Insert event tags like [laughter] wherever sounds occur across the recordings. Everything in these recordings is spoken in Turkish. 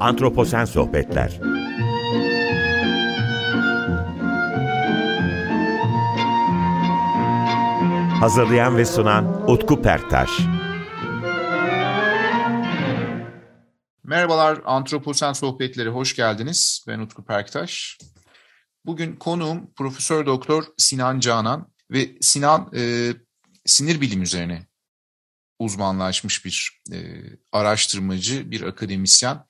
Antroposen Sohbetler Hazırlayan ve sunan Utku Perktaş Merhabalar Antroposen Sohbetleri hoş geldiniz. Ben Utku Perktaş. Bugün konuğum Profesör Doktor Sinan Canan ve Sinan e, sinir bilim üzerine uzmanlaşmış bir e, araştırmacı, bir akademisyen.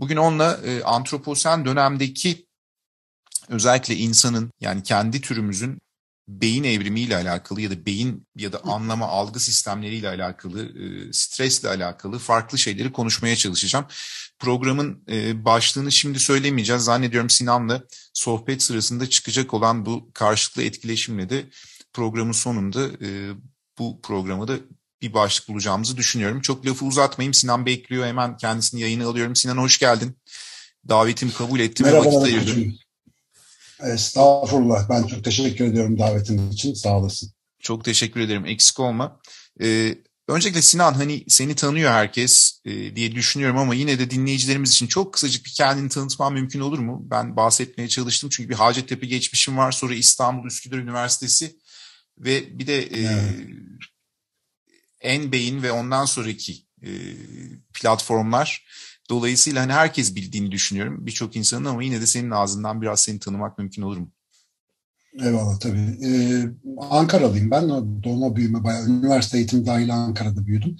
Bugün onunla e, antroposen dönemdeki özellikle insanın yani kendi türümüzün beyin evrimiyle alakalı ya da beyin ya da anlama algı sistemleriyle alakalı, e, stresle alakalı farklı şeyleri konuşmaya çalışacağım. Programın e, başlığını şimdi söylemeyeceğiz. Zannediyorum Sinan'la sohbet sırasında çıkacak olan bu karşılıklı etkileşimle de programın sonunda e, bu programı da bir başlık bulacağımızı düşünüyorum. Çok lafı uzatmayayım. Sinan bekliyor. Hemen kendisini yayına alıyorum. Sinan hoş geldin. Davetimi kabul ettim ve vakit ayırdın. Estağfurullah. Ben çok teşekkür ediyorum davetin için. Sağ olasın. Çok teşekkür ederim. Eksik olma. Ee, öncelikle Sinan hani seni tanıyor herkes e, diye düşünüyorum ama yine de dinleyicilerimiz için çok kısacık bir kendini tanıtman mümkün olur mu? Ben bahsetmeye çalıştım çünkü bir Hacettepe geçmişim var. Sonra İstanbul Üsküdar Üniversitesi ve bir de e, evet. En Beyin ve ondan sonraki e, platformlar. Dolayısıyla hani herkes bildiğini düşünüyorum birçok insanın ama yine de senin ağzından biraz seni tanımak mümkün olur mu? Eyvallah tabii. Ee, Ankaralıyım ben. Doğma büyüme bayağı üniversite eğitimi dahil Ankara'da büyüdüm.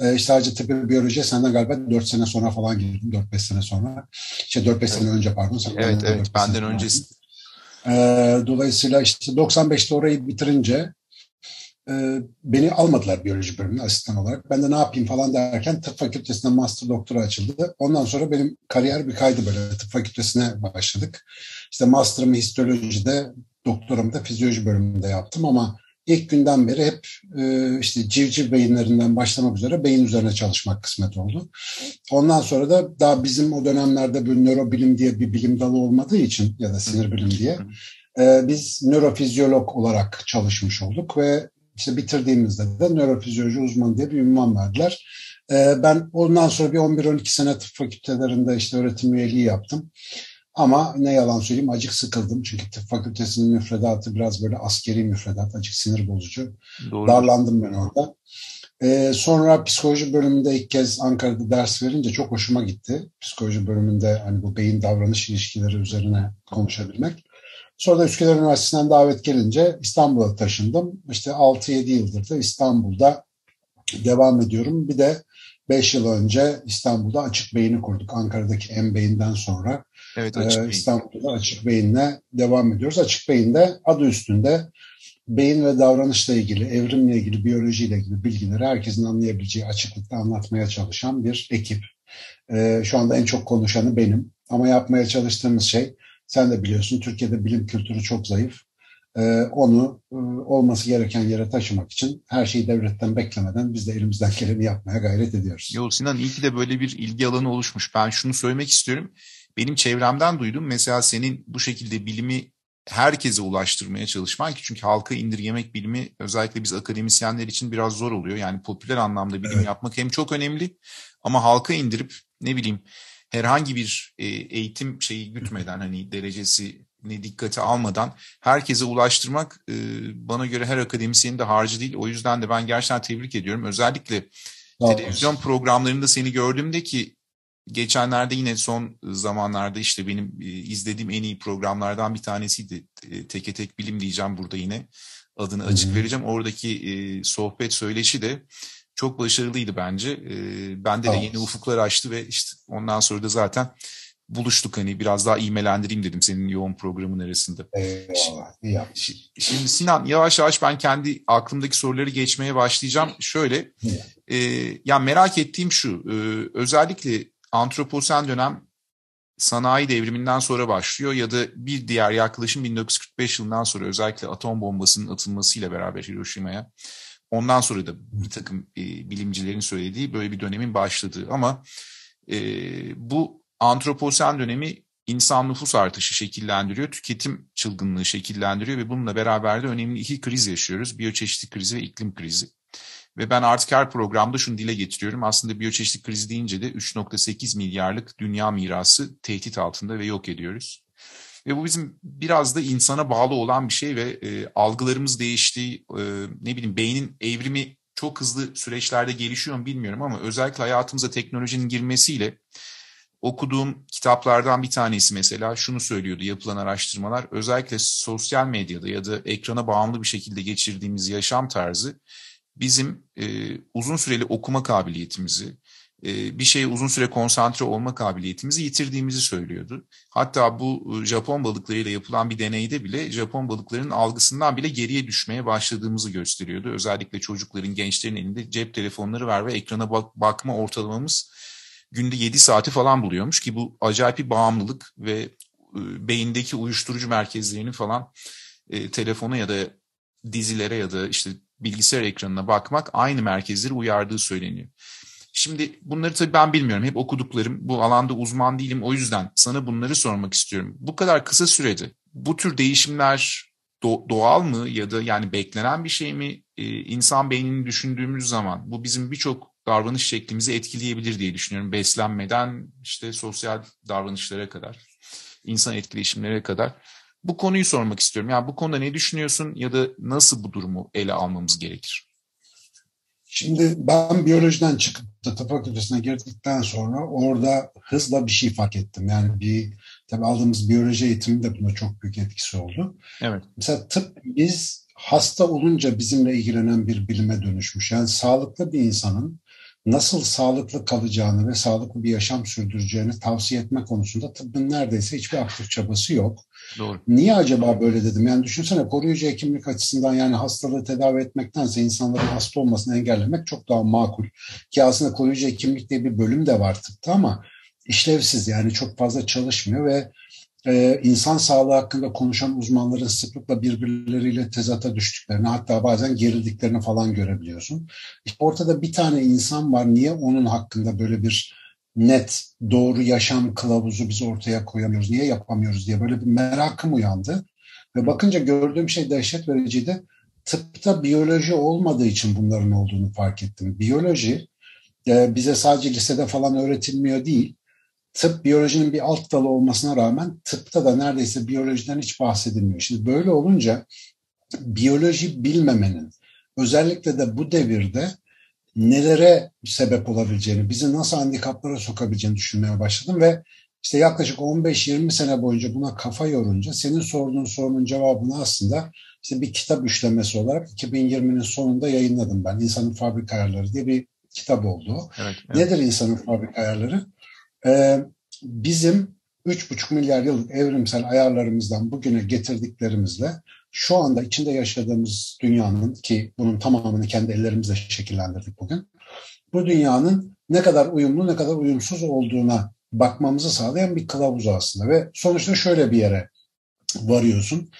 Ee, işte Hacettepe Biyoloji'ye senden galiba 4 sene sonra falan girdim. 4-5 sene sonra. İşte 4-5 evet. sene önce pardon. Sen evet evet benden öncesi. Ee, dolayısıyla işte 95'te orayı bitirince e, beni almadılar biyoloji bölümüne asistan olarak. Ben de ne yapayım falan derken tıp fakültesinde master doktora açıldı. Ondan sonra benim kariyer bir kaydı böyle tıp fakültesine başladık. İşte master'ımı histolojide, doktoramı da fizyoloji bölümünde yaptım ama ilk günden beri hep e, işte civciv beyinlerinden başlamak üzere beyin üzerine çalışmak kısmet oldu. Ondan sonra da daha bizim o dönemlerde bir nörobilim diye bir bilim dalı olmadığı için ya da sinir bilim diye e, biz nörofizyolog olarak çalışmış olduk ve işte bitirdiğimizde de nörofizyoloji uzmanı diye bir ünvan verdiler. Ee, ben ondan sonra bir 11-12 sene tıp fakültelerinde işte öğretim üyeliği yaptım. Ama ne yalan söyleyeyim acık sıkıldım. Çünkü tıp fakültesinin müfredatı biraz böyle askeri müfredat, acık sinir bozucu. Doğru. Darlandım ben orada. Ee, sonra psikoloji bölümünde ilk kez Ankara'da ders verince çok hoşuma gitti. Psikoloji bölümünde hani bu beyin davranış ilişkileri üzerine konuşabilmek. Sonra da Üsküdar Üniversitesi'nden davet gelince İstanbul'a taşındım. İşte 6-7 yıldır da İstanbul'da devam ediyorum. Bir de 5 yıl önce İstanbul'da Açık Beyin'i kurduk. Ankara'daki M Beyin'den sonra evet, açık e, İstanbul'da Açık Beyin'le devam ediyoruz. Açık Beyin'de adı üstünde beyin ve davranışla ilgili, evrimle ilgili, biyolojiyle ilgili bilgileri herkesin anlayabileceği açıklıkta anlatmaya çalışan bir ekip. E, şu anda en çok konuşanı benim. Ama yapmaya çalıştığımız şey sen de biliyorsun Türkiye'de bilim kültürü çok zayıf. Ee, onu e, olması gereken yere taşımak için her şeyi devletten beklemeden biz de elimizden geleni yapmaya gayret ediyoruz. Yo Sinan iyi ki de böyle bir ilgi alanı oluşmuş. Ben şunu söylemek istiyorum. Benim çevremden duydum. Mesela senin bu şekilde bilimi herkese ulaştırmaya çalışman ki çünkü halka indirgemek bilimi özellikle biz akademisyenler için biraz zor oluyor. Yani popüler anlamda bilim evet. yapmak hem çok önemli ama halka indirip ne bileyim herhangi bir e, eğitim şeyi gütmeden hani derecesi ne dikkate almadan herkese ulaştırmak e, bana göre her akademisyenin de harcı değil. O yüzden de ben gerçekten tebrik ediyorum. Özellikle Doğru. televizyon programlarında seni gördüğümde ki geçenlerde yine son zamanlarda işte benim e, izlediğim en iyi programlardan bir tanesiydi. Teke tek bilim diyeceğim burada yine adını açık vereceğim. Oradaki sohbet söyleşi de çok başarılıydı bence. E, bende de yeni ufuklar açtı ve işte ondan sonra da zaten buluştuk hani biraz daha imelendireyim dedim senin yoğun programın arasında. Eyvallah, iyi Şimdi Sinan yavaş yavaş ben kendi aklımdaki soruları geçmeye başlayacağım. Şöyle, e, ya merak ettiğim şu, e, özellikle antroposen dönem sanayi devriminden sonra başlıyor ya da bir diğer yaklaşım 1945 yılından sonra özellikle atom bombasının atılmasıyla beraber Hiroşima'ya Ondan sonra da bir takım e, bilimcilerin söylediği böyle bir dönemin başladığı ama e, bu antroposen dönemi insan nüfus artışı şekillendiriyor, tüketim çılgınlığı şekillendiriyor ve bununla beraber de önemli iki kriz yaşıyoruz. Biyoçeşitlik krizi ve iklim krizi. Ve ben artık her programda şunu dile getiriyorum. Aslında biyoçeşitlik krizi deyince de 3.8 milyarlık dünya mirası tehdit altında ve yok ediyoruz. Ve bu bizim biraz da insana bağlı olan bir şey ve e, algılarımız değişti. E, ne bileyim beynin evrimi çok hızlı süreçlerde gelişiyor mu bilmiyorum ama özellikle hayatımıza teknolojinin girmesiyle okuduğum kitaplardan bir tanesi mesela şunu söylüyordu yapılan araştırmalar özellikle sosyal medyada ya da ekrana bağımlı bir şekilde geçirdiğimiz yaşam tarzı bizim e, uzun süreli okuma kabiliyetimizi, bir şeye uzun süre konsantre olma kabiliyetimizi yitirdiğimizi söylüyordu. Hatta bu e, Japon balıklarıyla yapılan bir deneyde bile Japon balıklarının algısından bile geriye düşmeye başladığımızı gösteriyordu. Özellikle çocukların, gençlerin elinde cep telefonları var ve ekrana bak bakma ortalamamız günde 7 saati falan buluyormuş ki bu acayip bir bağımlılık ve e, beyindeki uyuşturucu merkezlerini falan e, telefona ya da dizilere ya da işte bilgisayar ekranına bakmak aynı merkezleri uyardığı söyleniyor. Şimdi bunları tabii ben bilmiyorum. Hep okuduklarım, bu alanda uzman değilim. O yüzden sana bunları sormak istiyorum. Bu kadar kısa sürede bu tür değişimler do- doğal mı ya da yani beklenen bir şey mi? Ee, insan beynini düşündüğümüz zaman bu bizim birçok davranış şeklimizi etkileyebilir diye düşünüyorum. Beslenmeden işte sosyal davranışlara kadar, insan etkileşimlere kadar. Bu konuyu sormak istiyorum. Yani bu konuda ne düşünüyorsun ya da nasıl bu durumu ele almamız gerekir? Şimdi ben biyolojiden çıkıp da tıp fakültesine girdikten sonra orada hızla bir şey fark ettim. Yani bir tabi aldığımız biyoloji eğitimi de buna çok büyük etkisi oldu. Evet. Mesela tıp biz hasta olunca bizimle ilgilenen bir bilime dönüşmüş. Yani sağlıklı bir insanın nasıl sağlıklı kalacağını ve sağlıklı bir yaşam sürdüreceğini tavsiye etme konusunda tıbbın neredeyse hiçbir aktif çabası yok. Doğru. Niye acaba böyle dedim? Yani düşünsene koruyucu hekimlik açısından yani hastalığı tedavi etmektense insanların hasta olmasını engellemek çok daha makul. Ki aslında koruyucu hekimlik diye bir bölüm de var tıpta ama işlevsiz yani çok fazla çalışmıyor ve e, insan sağlığı hakkında konuşan uzmanların sıklıkla birbirleriyle tezata düştüklerini hatta bazen gerildiklerini falan görebiliyorsun. İşte ortada bir tane insan var niye onun hakkında böyle bir net doğru yaşam kılavuzu biz ortaya koyamıyoruz, niye yapamıyoruz diye böyle bir merakım uyandı. Ve bakınca gördüğüm şey dehşet vericiydi. Tıpta biyoloji olmadığı için bunların olduğunu fark ettim. Biyoloji e, bize sadece lisede falan öğretilmiyor değil tıp biyolojinin bir alt dalı olmasına rağmen tıpta da neredeyse biyolojiden hiç bahsedilmiyor. Şimdi böyle olunca biyoloji bilmemenin özellikle de bu devirde nelere sebep olabileceğini, bizi nasıl handikaplara sokabileceğini düşünmeye başladım ve işte yaklaşık 15-20 sene boyunca buna kafa yorunca senin sorduğun sorunun cevabını aslında işte bir kitap üçlemesi olarak 2020'nin sonunda yayınladım ben. İnsanın Fabrika Ayarları diye bir kitap oldu. Evet, evet. Nedir insanın fabrika ayarları? Ee, bizim 3,5 milyar yıllık evrimsel ayarlarımızdan bugüne getirdiklerimizle şu anda içinde yaşadığımız dünyanın ki bunun tamamını kendi ellerimizle şekillendirdik bugün. Bu dünyanın ne kadar uyumlu ne kadar uyumsuz olduğuna bakmamızı sağlayan bir kılavuz aslında ve sonuçta şöyle bir yere varıyorsun.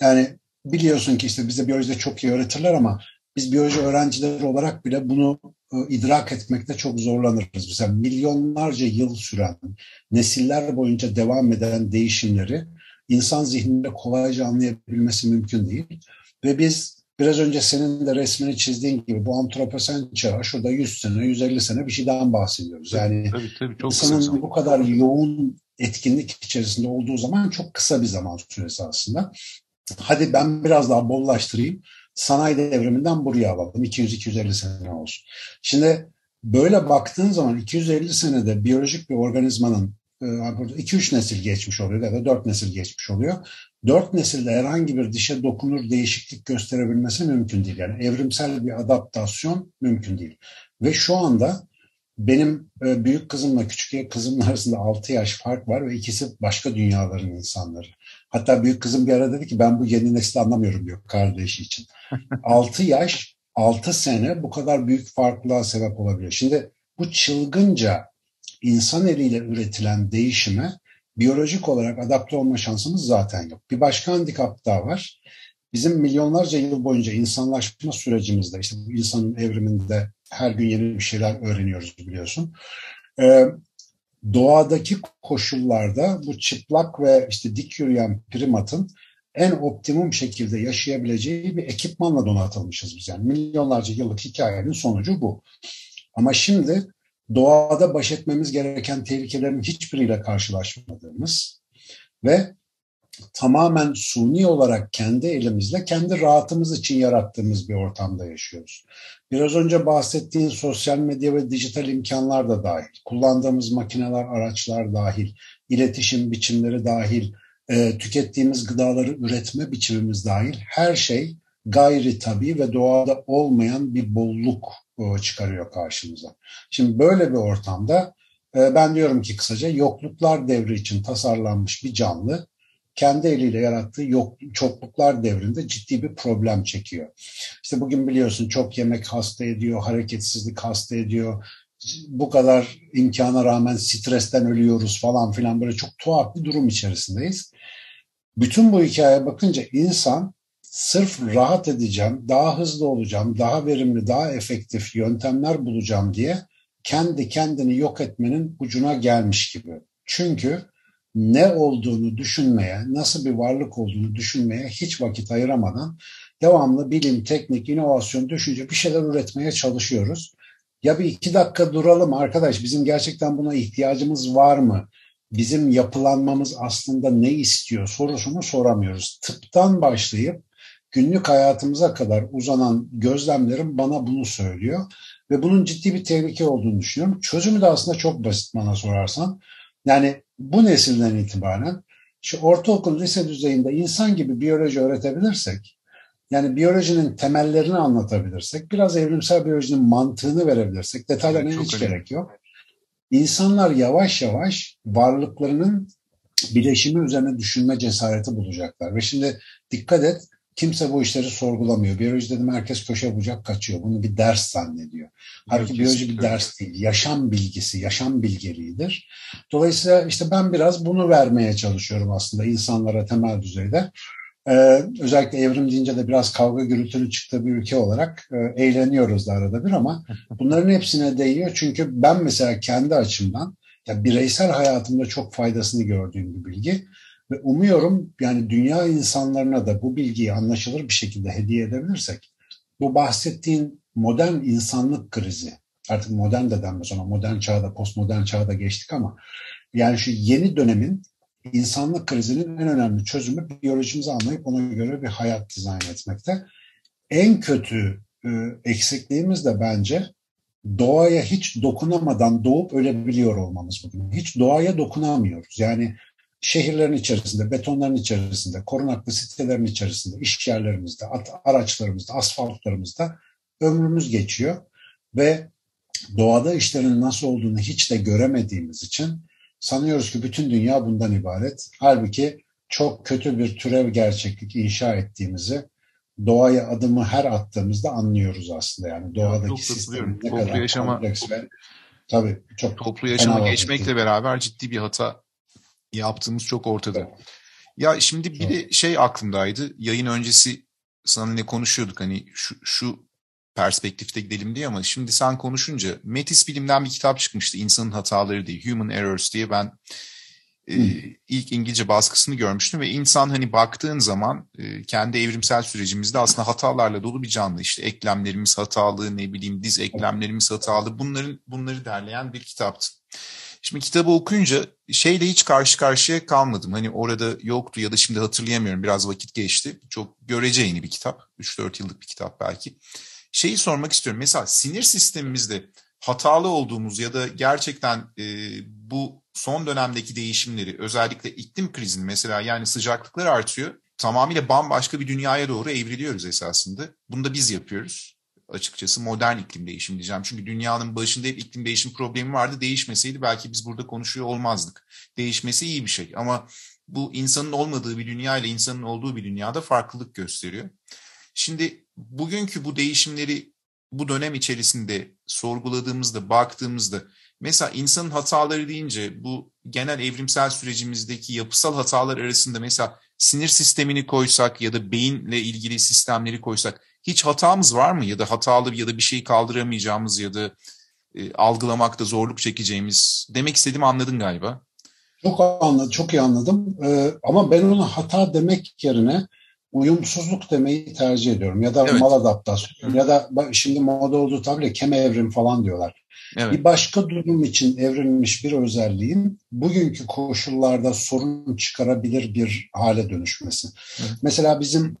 Yani biliyorsun ki işte bize biyolojide çok iyi öğretirler ama biz biyoloji öğrencileri olarak bile bunu e, idrak etmekte çok zorlanırız. Mesela milyonlarca yıl süren, nesiller boyunca devam eden değişimleri insan zihninde kolayca anlayabilmesi mümkün değil. Ve biz biraz önce senin de resmini çizdiğin gibi bu antroposen çağı şurada 100 sene, 150 sene bir şeyden bahsediyoruz. Yani tabii, tabii, çok insanın bu kadar yoğun etkinlik içerisinde olduğu zaman çok kısa bir zaman süresi aslında. Hadi ben biraz daha bollaştırayım sanayi devriminden buraya alalım. 200-250 sene olsun. Şimdi böyle baktığın zaman 250 senede biyolojik bir organizmanın 2-3 e, nesil geçmiş oluyor ya da 4 nesil geçmiş oluyor. 4 nesilde herhangi bir dişe dokunur değişiklik gösterebilmesi mümkün değil. Yani evrimsel bir adaptasyon mümkün değil. Ve şu anda benim e, büyük kızımla küçük kızımın arasında 6 yaş fark var ve ikisi başka dünyaların insanları. Hatta büyük kızım bir ara dedi ki ben bu yeni nesli anlamıyorum diyor kardeşi için. [laughs] 6 yaş, 6 sene bu kadar büyük farklılığa sebep olabiliyor. Şimdi bu çılgınca insan eliyle üretilen değişime biyolojik olarak adapte olma şansımız zaten yok. Bir başka handikap daha var. Bizim milyonlarca yıl boyunca insanlaşma sürecimizde, işte bu insanın evriminde her gün yeni bir şeyler öğreniyoruz biliyorsun. Ee, doğadaki koşullarda bu çıplak ve işte dik yürüyen primatın en optimum şekilde yaşayabileceği bir ekipmanla donatılmışız biz. Yani milyonlarca yıllık hikayenin sonucu bu. Ama şimdi doğada baş etmemiz gereken tehlikelerin hiçbiriyle karşılaşmadığımız ve tamamen suni olarak kendi elimizle kendi rahatımız için yarattığımız bir ortamda yaşıyoruz. Biraz önce bahsettiğin sosyal medya ve dijital imkanlar da dahil, kullandığımız makineler, araçlar dahil, iletişim biçimleri dahil, e, tükettiğimiz gıdaları üretme biçimimiz dahil her şey gayri tabi ve doğada olmayan bir bolluk e, çıkarıyor karşımıza. Şimdi böyle bir ortamda e, ben diyorum ki kısaca yokluklar devri için tasarlanmış bir canlı kendi eliyle yarattığı yok, çokluklar devrinde ciddi bir problem çekiyor. İşte bugün biliyorsun çok yemek hasta ediyor, hareketsizlik hasta ediyor. Bu kadar imkana rağmen stresten ölüyoruz falan filan böyle çok tuhaf bir durum içerisindeyiz. Bütün bu hikayeye bakınca insan sırf rahat edeceğim, daha hızlı olacağım, daha verimli, daha efektif yöntemler bulacağım diye kendi kendini yok etmenin ucuna gelmiş gibi. Çünkü ne olduğunu düşünmeye, nasıl bir varlık olduğunu düşünmeye hiç vakit ayıramadan devamlı bilim, teknik, inovasyon, düşünce bir şeyler üretmeye çalışıyoruz. Ya bir iki dakika duralım arkadaş bizim gerçekten buna ihtiyacımız var mı? Bizim yapılanmamız aslında ne istiyor sorusunu soramıyoruz. Tıptan başlayıp günlük hayatımıza kadar uzanan gözlemlerim bana bunu söylüyor. Ve bunun ciddi bir tehlike olduğunu düşünüyorum. Çözümü de aslında çok basit bana sorarsan. Yani bu nesilden itibaren şu ortaokul, lise düzeyinde insan gibi biyoloji öğretebilirsek, yani biyolojinin temellerini anlatabilirsek, biraz evrimsel biyolojinin mantığını verebilirsek, detaylarına evet, hiç önemli. gerek yok. İnsanlar yavaş yavaş varlıklarının bileşimi üzerine düşünme cesareti bulacaklar. Ve şimdi dikkat et, Kimse bu işleri sorgulamıyor. Biyoloji dedim herkes köşe bucak kaçıyor. Bunu bir ders zannediyor. Halbuki biyoloji bir ders değil. Yaşam bilgisi, yaşam bilgeliğidir. Dolayısıyla işte ben biraz bunu vermeye çalışıyorum aslında insanlara temel düzeyde. Ee, özellikle evrim deyince de biraz kavga gürültünün çıktığı bir ülke olarak e, eğleniyoruz da arada bir ama [laughs] bunların hepsine değiyor. Çünkü ben mesela kendi açımdan ya bireysel hayatımda çok faydasını gördüğüm bir bilgi. Ve umuyorum yani dünya insanlarına da bu bilgiyi anlaşılır bir şekilde hediye edebilirsek bu bahsettiğin modern insanlık krizi artık modern de denmez ona modern çağda postmodern çağda geçtik ama yani şu yeni dönemin insanlık krizinin en önemli çözümü biyolojimizi anlayıp ona göre bir hayat dizayn etmekte. En kötü e, eksikliğimiz de bence doğaya hiç dokunamadan doğup ölebiliyor olmamız bugün. Hiç doğaya dokunamıyoruz. Yani şehirlerin içerisinde, betonların içerisinde, korunaklı sitelerin içerisinde, iş yerlerimizde, araçlarımızda, asfaltlarımızda ömrümüz geçiyor. Ve doğada işlerin nasıl olduğunu hiç de göremediğimiz için sanıyoruz ki bütün dünya bundan ibaret. Halbuki çok kötü bir türev gerçeklik inşa ettiğimizi doğaya adımı her attığımızda anlıyoruz aslında. Yani doğadaki sistemin ne kadar yaşama, kompleks ve tabii çok toplu yaşama geçmekle beraber ciddi bir hata yaptığımız çok ortada. Ya şimdi bir de şey aklımdaydı. Yayın öncesi sana ne konuşuyorduk hani şu, şu perspektifte gidelim diye ama şimdi sen konuşunca Metis Bilim'den bir kitap çıkmıştı. İnsanın Hataları diye, Human Errors diye ben e, ilk İngilizce baskısını görmüştüm ve insan hani baktığın zaman e, kendi evrimsel sürecimizde aslında hatalarla dolu bir canlı. İşte eklemlerimiz hatalı, ne bileyim diz eklemlerimiz hatalı. Bunların bunları derleyen bir kitaptı. Şimdi kitabı okuyunca şeyle hiç karşı karşıya kalmadım. Hani orada yoktu ya da şimdi hatırlayamıyorum. Biraz vakit geçti. Çok görece yeni bir kitap. 3-4 yıllık bir kitap belki. Şeyi sormak istiyorum. Mesela sinir sistemimizde hatalı olduğumuz ya da gerçekten e, bu son dönemdeki değişimleri özellikle iklim krizini mesela yani sıcaklıklar artıyor. Tamamıyla bambaşka bir dünyaya doğru evriliyoruz esasında. Bunu da biz yapıyoruz açıkçası modern iklim değişimi diyeceğim. Çünkü dünyanın başında hep iklim değişim problemi vardı. Değişmeseydi belki biz burada konuşuyor olmazdık. Değişmesi iyi bir şey ama bu insanın olmadığı bir dünya ile insanın olduğu bir dünyada farklılık gösteriyor. Şimdi bugünkü bu değişimleri bu dönem içerisinde sorguladığımızda, baktığımızda mesela insanın hataları deyince bu genel evrimsel sürecimizdeki yapısal hatalar arasında mesela sinir sistemini koysak ya da beyinle ilgili sistemleri koysak hiç hatamız var mı? Ya da hatalı ya da bir şeyi kaldıramayacağımız ya da e, algılamakta zorluk çekeceğimiz. Demek istediğimi anladın galiba. çok anladım, çok iyi anladım. Ee, ama ben ona hata demek yerine uyumsuzluk demeyi tercih ediyorum. Ya da evet. mal adaptasyon ya da şimdi moda olduğu tabii keme evrim falan diyorlar. Evet. Bir başka durum için evrilmiş bir özelliğin bugünkü koşullarda sorun çıkarabilir bir hale dönüşmesi. Evet. Mesela bizim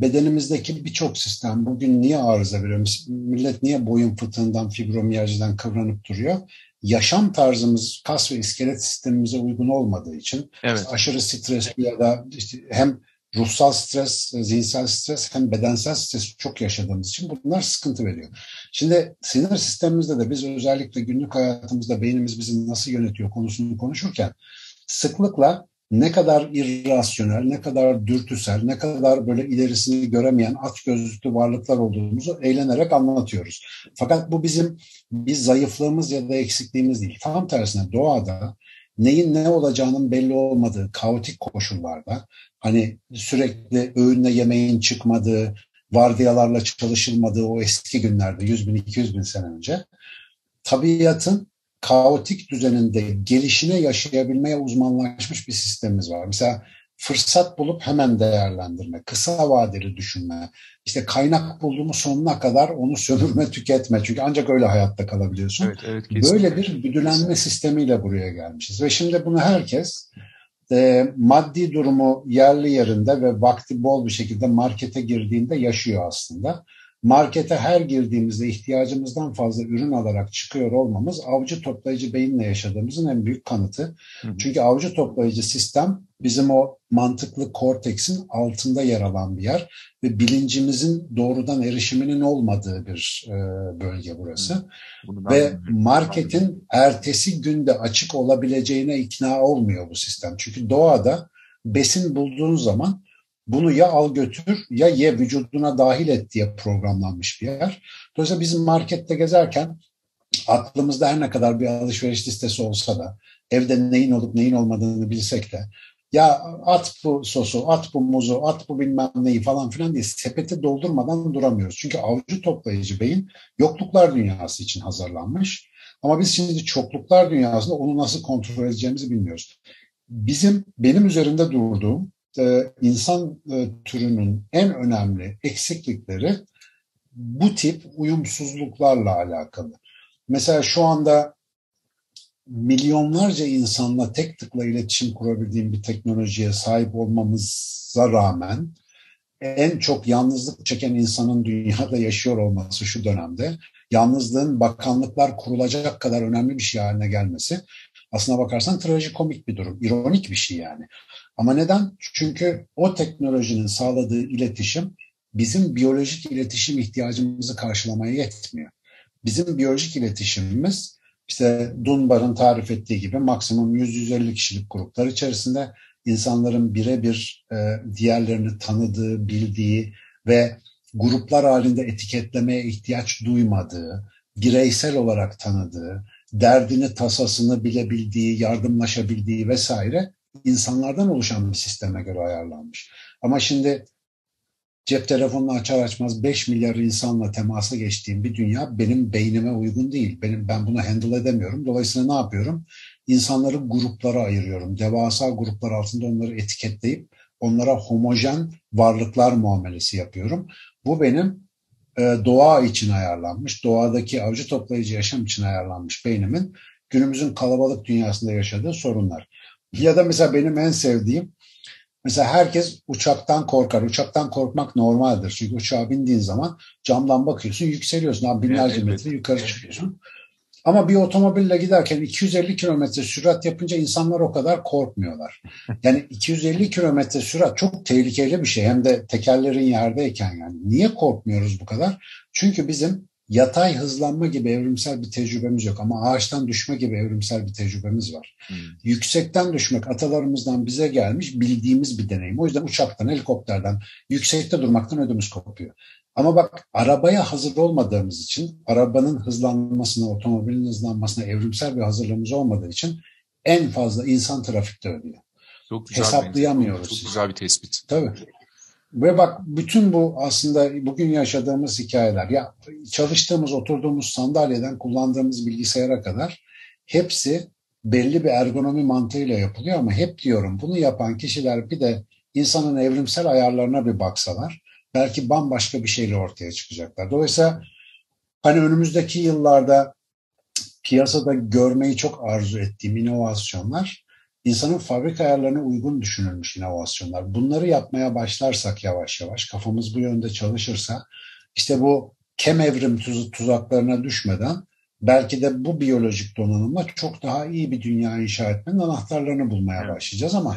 bedenimizdeki birçok sistem bugün niye arıza veriyor? Millet niye boyun fıtığından, fibromiyajiden kıvranıp duruyor? Yaşam tarzımız kas ve iskelet sistemimize uygun olmadığı için evet. aşırı stresli ya da işte hem ruhsal stres, zihinsel stres hem bedensel stres çok yaşadığımız için bunlar sıkıntı veriyor. Şimdi sinir sistemimizde de biz özellikle günlük hayatımızda beynimiz bizi nasıl yönetiyor konusunu konuşurken sıklıkla ne kadar irrasyonel, ne kadar dürtüsel, ne kadar böyle ilerisini göremeyen at gözlüklü varlıklar olduğumuzu eğlenerek anlatıyoruz. Fakat bu bizim bir zayıflığımız ya da eksikliğimiz değil. Tam tersine doğada neyin ne olacağının belli olmadığı kaotik koşullarda hani sürekli öğünle yemeğin çıkmadığı, vardiyalarla çalışılmadığı o eski günlerde 100 bin 200 bin sene önce tabiatın kaotik düzeninde gelişine yaşayabilmeye uzmanlaşmış bir sistemimiz var. Mesela fırsat bulup hemen değerlendirme, kısa vadeli düşünme, işte kaynak bulduğumu sonuna kadar onu sömürme, tüketme. Çünkü ancak öyle hayatta kalabiliyorsun. Evet, evet, Böyle bir güdülenme sistemiyle buraya gelmişiz. Ve şimdi bunu herkes e, maddi durumu yerli yerinde ve vakti bol bir şekilde markete girdiğinde yaşıyor aslında markete her girdiğimizde ihtiyacımızdan fazla ürün alarak çıkıyor olmamız avcı toplayıcı beyinle yaşadığımızın en büyük kanıtı. Hı hı. Çünkü avcı toplayıcı sistem bizim o mantıklı korteksin altında yer alan bir yer ve bilincimizin doğrudan erişiminin olmadığı bir e, bölge burası. Ve marketin ertesi günde açık olabileceğine ikna olmuyor bu sistem. Çünkü doğada besin bulduğun zaman bunu ya al götür ya ye vücuduna dahil et diye programlanmış bir yer. Dolayısıyla bizim markette gezerken aklımızda her ne kadar bir alışveriş listesi olsa da evde neyin olup neyin olmadığını bilsek de ya at bu sosu, at bu muzu, at bu bilmem neyi falan filan diye sepeti doldurmadan duramıyoruz. Çünkü avcı toplayıcı beyin yokluklar dünyası için hazırlanmış. Ama biz şimdi çokluklar dünyasında onu nasıl kontrol edeceğimizi bilmiyoruz. Bizim, benim üzerinde durduğum insan e, türünün en önemli eksiklikleri bu tip uyumsuzluklarla alakalı. Mesela şu anda milyonlarca insanla tek tıkla iletişim kurabildiğim bir teknolojiye sahip olmamıza rağmen en çok yalnızlık çeken insanın dünyada yaşıyor olması şu dönemde yalnızlığın bakanlıklar kurulacak kadar önemli bir şey haline gelmesi aslına bakarsan trajikomik bir durum, ironik bir şey yani. Ama neden? Çünkü o teknolojinin sağladığı iletişim bizim biyolojik iletişim ihtiyacımızı karşılamaya yetmiyor. Bizim biyolojik iletişimimiz işte Dunbar'ın tarif ettiği gibi maksimum 100-150 kişilik gruplar içerisinde insanların birebir e, diğerlerini tanıdığı, bildiği ve gruplar halinde etiketlemeye ihtiyaç duymadığı, bireysel olarak tanıdığı, derdini, tasasını bilebildiği, yardımlaşabildiği vesaire insanlardan oluşan bir sisteme göre ayarlanmış. Ama şimdi cep telefonunu açar açmaz 5 milyar insanla temasa geçtiğim bir dünya benim beynime uygun değil. Benim ben bunu handle edemiyorum. Dolayısıyla ne yapıyorum? İnsanları gruplara ayırıyorum. Devasa gruplar altında onları etiketleyip onlara homojen varlıklar muamelesi yapıyorum. Bu benim e, doğa için ayarlanmış, doğadaki avcı toplayıcı yaşam için ayarlanmış beynimin günümüzün kalabalık dünyasında yaşadığı sorunlar. Ya da mesela benim en sevdiğim mesela herkes uçaktan korkar. Uçaktan korkmak normaldir. Çünkü uçağa bindiğin zaman camdan bakıyorsun yükseliyorsun. Abi binlerce evet, metre yukarı çıkıyorsun. Ama bir otomobille giderken 250 kilometre sürat yapınca insanlar o kadar korkmuyorlar. [laughs] Yani 250 kilometre sürat çok tehlikeli bir şey. Hem de tekerlerin yerdeyken yani. Niye korkmuyoruz bu kadar? Çünkü bizim yatay hızlanma gibi evrimsel bir tecrübemiz yok ama ağaçtan düşme gibi evrimsel bir tecrübemiz var. Hmm. Yüksekten düşmek atalarımızdan bize gelmiş bildiğimiz bir deneyim. O yüzden uçaktan, helikopterden, yüksekte durmaktan ödümüz kopuyor. Ama bak arabaya hazır olmadığımız için, arabanın hızlanmasına, otomobilin hızlanmasına evrimsel bir hazırlığımız olmadığı için en fazla insan trafikte ölüyor. Çok güzel Hesaplayamıyoruz. Çok güzel bir tespit. Tabii. Ve bak bütün bu aslında bugün yaşadığımız hikayeler ya çalıştığımız oturduğumuz sandalyeden kullandığımız bilgisayara kadar hepsi belli bir ergonomi mantığıyla yapılıyor ama hep diyorum bunu yapan kişiler bir de insanın evrimsel ayarlarına bir baksalar belki bambaşka bir şeyle ortaya çıkacaklar. Dolayısıyla hani önümüzdeki yıllarda piyasada görmeyi çok arzu ettiğim inovasyonlar insanın fabrika ayarlarına uygun düşünülmüş inovasyonlar. Bunları yapmaya başlarsak yavaş yavaş kafamız bu yönde çalışırsa işte bu kem evrim tuz tuzaklarına düşmeden belki de bu biyolojik donanımla çok daha iyi bir dünya inşa etmenin anahtarlarını bulmaya başlayacağız ama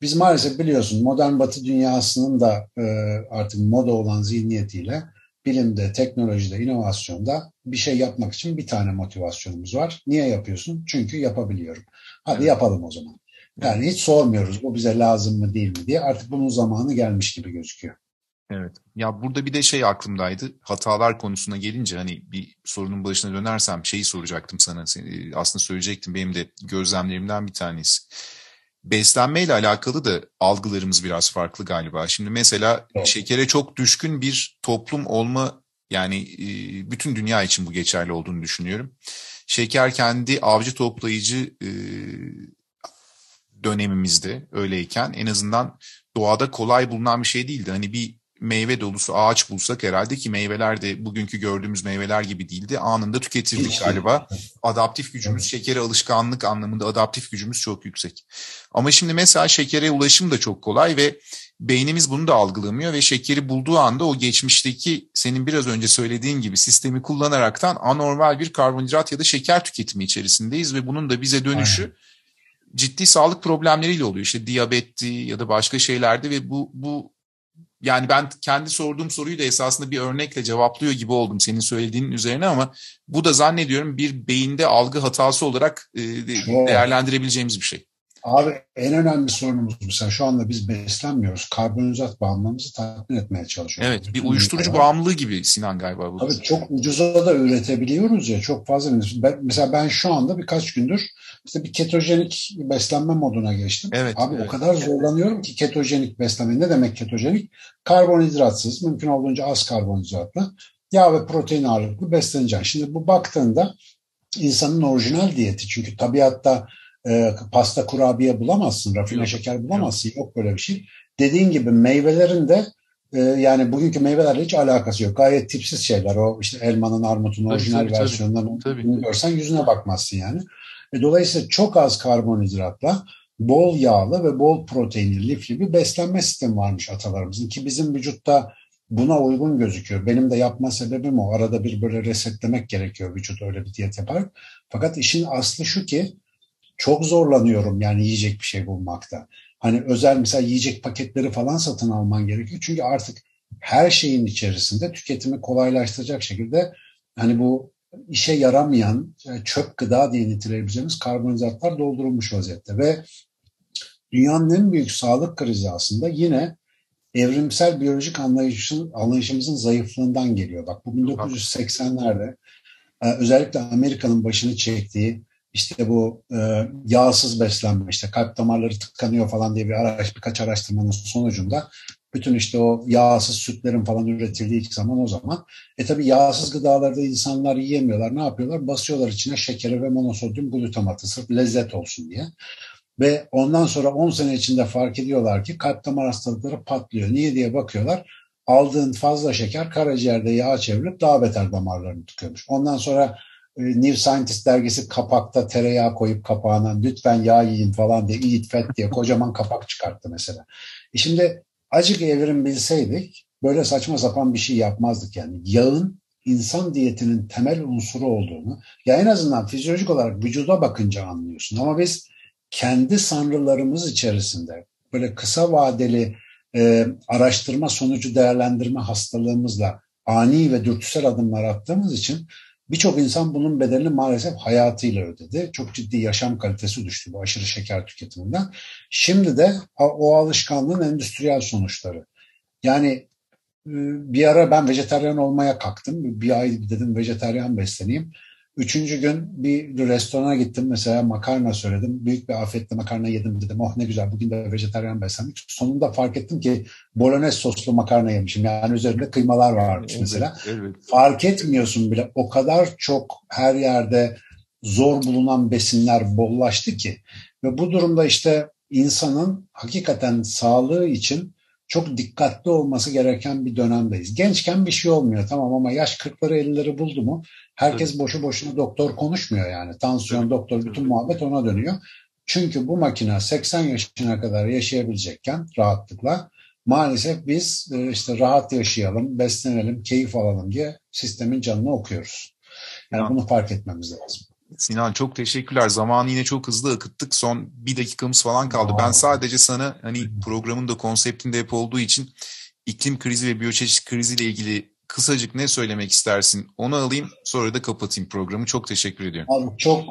biz maalesef biliyorsun modern batı dünyasının da e, artık moda olan zihniyetiyle bilimde, teknolojide, inovasyonda bir şey yapmak için bir tane motivasyonumuz var. Niye yapıyorsun? Çünkü yapabiliyorum. Hadi evet. yapalım o zaman. Yani hiç sormuyoruz bu bize lazım mı değil mi diye. Artık bunun zamanı gelmiş gibi gözüküyor. Evet. Ya burada bir de şey aklımdaydı. Hatalar konusuna gelince hani bir sorunun başına dönersem şeyi soracaktım sana. Aslında söyleyecektim. Benim de gözlemlerimden bir tanesi. Beslenmeyle alakalı da algılarımız biraz farklı galiba. Şimdi mesela evet. şekere çok düşkün bir toplum olma yani bütün dünya için bu geçerli olduğunu düşünüyorum. Şeker kendi avcı toplayıcı dönemimizde öyleyken en azından doğada kolay bulunan bir şey değildi. Hani bir meyve dolusu ağaç bulsak herhalde ki meyveler de bugünkü gördüğümüz meyveler gibi değildi. Anında tüketirdik galiba. Adaptif gücümüz, şekere alışkanlık anlamında adaptif gücümüz çok yüksek. Ama şimdi mesela şekere ulaşım da çok kolay ve beynimiz bunu da algılamıyor ve şekeri bulduğu anda o geçmişteki senin biraz önce söylediğin gibi sistemi kullanaraktan anormal bir karbonhidrat ya da şeker tüketimi içerisindeyiz ve bunun da bize dönüşü Aynen. ciddi sağlık problemleriyle oluyor. İşte diyabetti ya da başka şeylerde ve bu bu yani ben kendi sorduğum soruyu da esasında bir örnekle cevaplıyor gibi oldum senin söylediğinin üzerine ama bu da zannediyorum bir beyinde algı hatası olarak e, değerlendirebileceğimiz bir şey. Abi en önemli sorunumuz mesela şu anda biz beslenmiyoruz. Karbonhidrat bağımlılığımızı tatmin etmeye çalışıyoruz. Evet bir uyuşturucu ülkeler. bağımlılığı gibi Sinan galiba bu. Tabii çok ucuza da üretebiliyoruz ya çok fazla. Mesela ben şu anda birkaç gündür işte bir ketojenik beslenme moduna geçtim. Evet, Abi evet. o kadar zorlanıyorum ki ketojenik beslenme. Ne demek ketojenik? Karbonhidratsız, mümkün olduğunca az karbonhidratlı, yağ ve protein ağırlıklı besleneceksin. Şimdi bu baktığında insanın orijinal diyeti çünkü tabiatta e, pasta kurabiye bulamazsın, rafine yok, şeker bulamazsın. Yok. yok böyle bir şey. Dediğin gibi meyvelerin de e, yani bugünkü meyvelerle hiç alakası yok. Gayet tipsiz şeyler. O işte elmanın, armutun tabii, orijinal tabii, versiyonlarını tabii. görsen yüzüne bakmazsın yani. E, dolayısıyla çok az karbonhidratla bol yağlı ve bol proteinli, lifli bir beslenme sistemi varmış atalarımızın ki bizim vücutta buna uygun gözüküyor. Benim de yapma sebebim o. Arada bir böyle resetlemek gerekiyor vücut öyle bir diyet yapar. Fakat işin aslı şu ki çok zorlanıyorum yani yiyecek bir şey bulmakta. Hani özel mesela yiyecek paketleri falan satın alman gerekiyor. Çünkü artık her şeyin içerisinde tüketimi kolaylaştıracak şekilde hani bu işe yaramayan çöp gıda diye niteleyebileceğimiz karbonhidratlar doldurulmuş vaziyette ve dünyanın en büyük sağlık krizi aslında yine evrimsel biyolojik anlayışın, anlayışımızın zayıflığından geliyor. Bak bu 1980'lerde e, özellikle Amerika'nın başını çektiği işte bu e, yağsız beslenme işte kalp damarları tıkanıyor falan diye bir araç birkaç araştırmanın sonucunda bütün işte o yağsız sütlerin falan üretildiği zaman o zaman. E tabi yağsız gıdalarda insanlar yiyemiyorlar. Ne yapıyorlar? Basıyorlar içine şekeri ve monosodyum glutamatı sırf lezzet olsun diye. Ve ondan sonra 10 sene içinde fark ediyorlar ki kalp damar hastalıkları patlıyor. Niye diye bakıyorlar. Aldığın fazla şeker karaciğerde yağ çevrilip daha beter damarlarını tıkıyormuş. Ondan sonra e, New Scientist dergisi kapakta tereyağı koyup kapağına lütfen yağ yiyin falan diye eat fat diye kocaman kapak çıkarttı mesela. E şimdi acık evrim bilseydik böyle saçma sapan bir şey yapmazdık yani. Yağın insan diyetinin temel unsuru olduğunu ya en azından fizyolojik olarak vücuda bakınca anlıyorsun. Ama biz kendi sanrılarımız içerisinde böyle kısa vadeli e, araştırma sonucu değerlendirme hastalığımızla ani ve dürtüsel adımlar attığımız için Birçok insan bunun bedelini maalesef hayatıyla ödedi. Çok ciddi yaşam kalitesi düştü bu aşırı şeker tüketiminden. Şimdi de o alışkanlığın endüstriyel sonuçları. Yani e, bir ara ben vejetaryen olmaya kalktım. Bir ay dedim vejetaryen besleneyim. Üçüncü gün bir restorana gittim mesela makarna söyledim. Büyük bir afiyetle makarna yedim dedim. Oh ne güzel bugün de vejetaryen beslendik. Sonunda fark ettim ki bolognese soslu makarna yemişim. Yani üzerinde kıymalar varmış evet, mesela. Evet. Fark etmiyorsun bile. O kadar çok her yerde zor bulunan besinler bollaştı ki ve bu durumda işte insanın hakikaten sağlığı için çok dikkatli olması gereken bir dönemdeyiz. Gençken bir şey olmuyor tamam ama yaş 40'ları 50'leri buldu mu herkes evet. boşu boşuna doktor konuşmuyor yani. Tansiyon, evet. doktor bütün muhabbet ona dönüyor. Çünkü bu makine 80 yaşına kadar yaşayabilecekken rahatlıkla maalesef biz e, işte rahat yaşayalım, beslenelim, keyif alalım diye sistemin canını okuyoruz. Yani bunu fark etmemiz lazım. Sinan çok teşekkürler. Zamanı yine çok hızlı akıttık. Son bir dakikamız falan kaldı. Ben sadece sana hani programın da konseptinde hep olduğu için iklim krizi ve biyoçeşitlik kriziyle ilgili kısacık ne söylemek istersin? Onu alayım sonra da kapatayım programı. Çok teşekkür ediyorum. Abi çok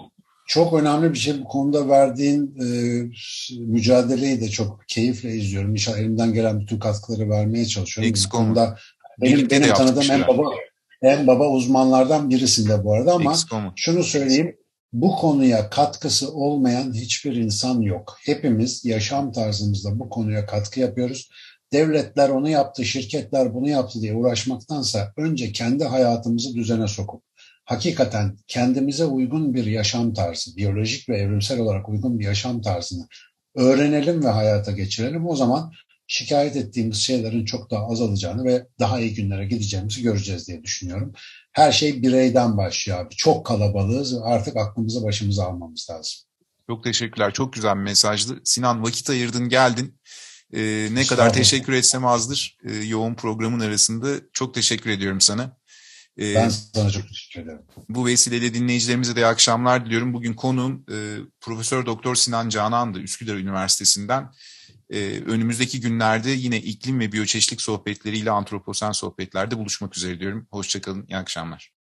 çok önemli bir şey bu konuda verdiğin e, mücadeleyi de çok keyifle izliyorum. İnşallah elimden gelen bütün katkıları vermeye çalışıyorum. Eksik bu konuda benim, benim tanıdığım en baba en baba uzmanlardan birisinde bu arada ama şunu söyleyeyim bu konuya katkısı olmayan hiçbir insan yok. Hepimiz yaşam tarzımızda bu konuya katkı yapıyoruz. Devletler onu yaptı, şirketler bunu yaptı diye uğraşmaktansa önce kendi hayatımızı düzene sokup hakikaten kendimize uygun bir yaşam tarzı, biyolojik ve evrimsel olarak uygun bir yaşam tarzını öğrenelim ve hayata geçirelim. O zaman şikayet ettiğimiz şeylerin çok daha azalacağını ve daha iyi günlere gideceğimizi göreceğiz diye düşünüyorum. Her şey bireyden başlıyor abi. Çok kalabalığız artık aklımızı başımıza almamız lazım. Çok teşekkürler. Çok güzel bir mesajdı. Sinan vakit ayırdın geldin. Ee, ne kadar teşekkür etsem azdır ee, yoğun programın arasında. Çok teşekkür ediyorum sana. Ee, ben sana çok teşekkür ederim. Bu vesileyle dinleyicilerimize de akşamlar diliyorum. Bugün konuğum e, Profesör Doktor Sinan Canan'dı Üsküdar Üniversitesi'nden. E, önümüzdeki günlerde yine iklim ve biyoçeşitlik sohbetleriyle antroposen sohbetlerde buluşmak üzere diyorum. Hoşçakalın, iyi akşamlar.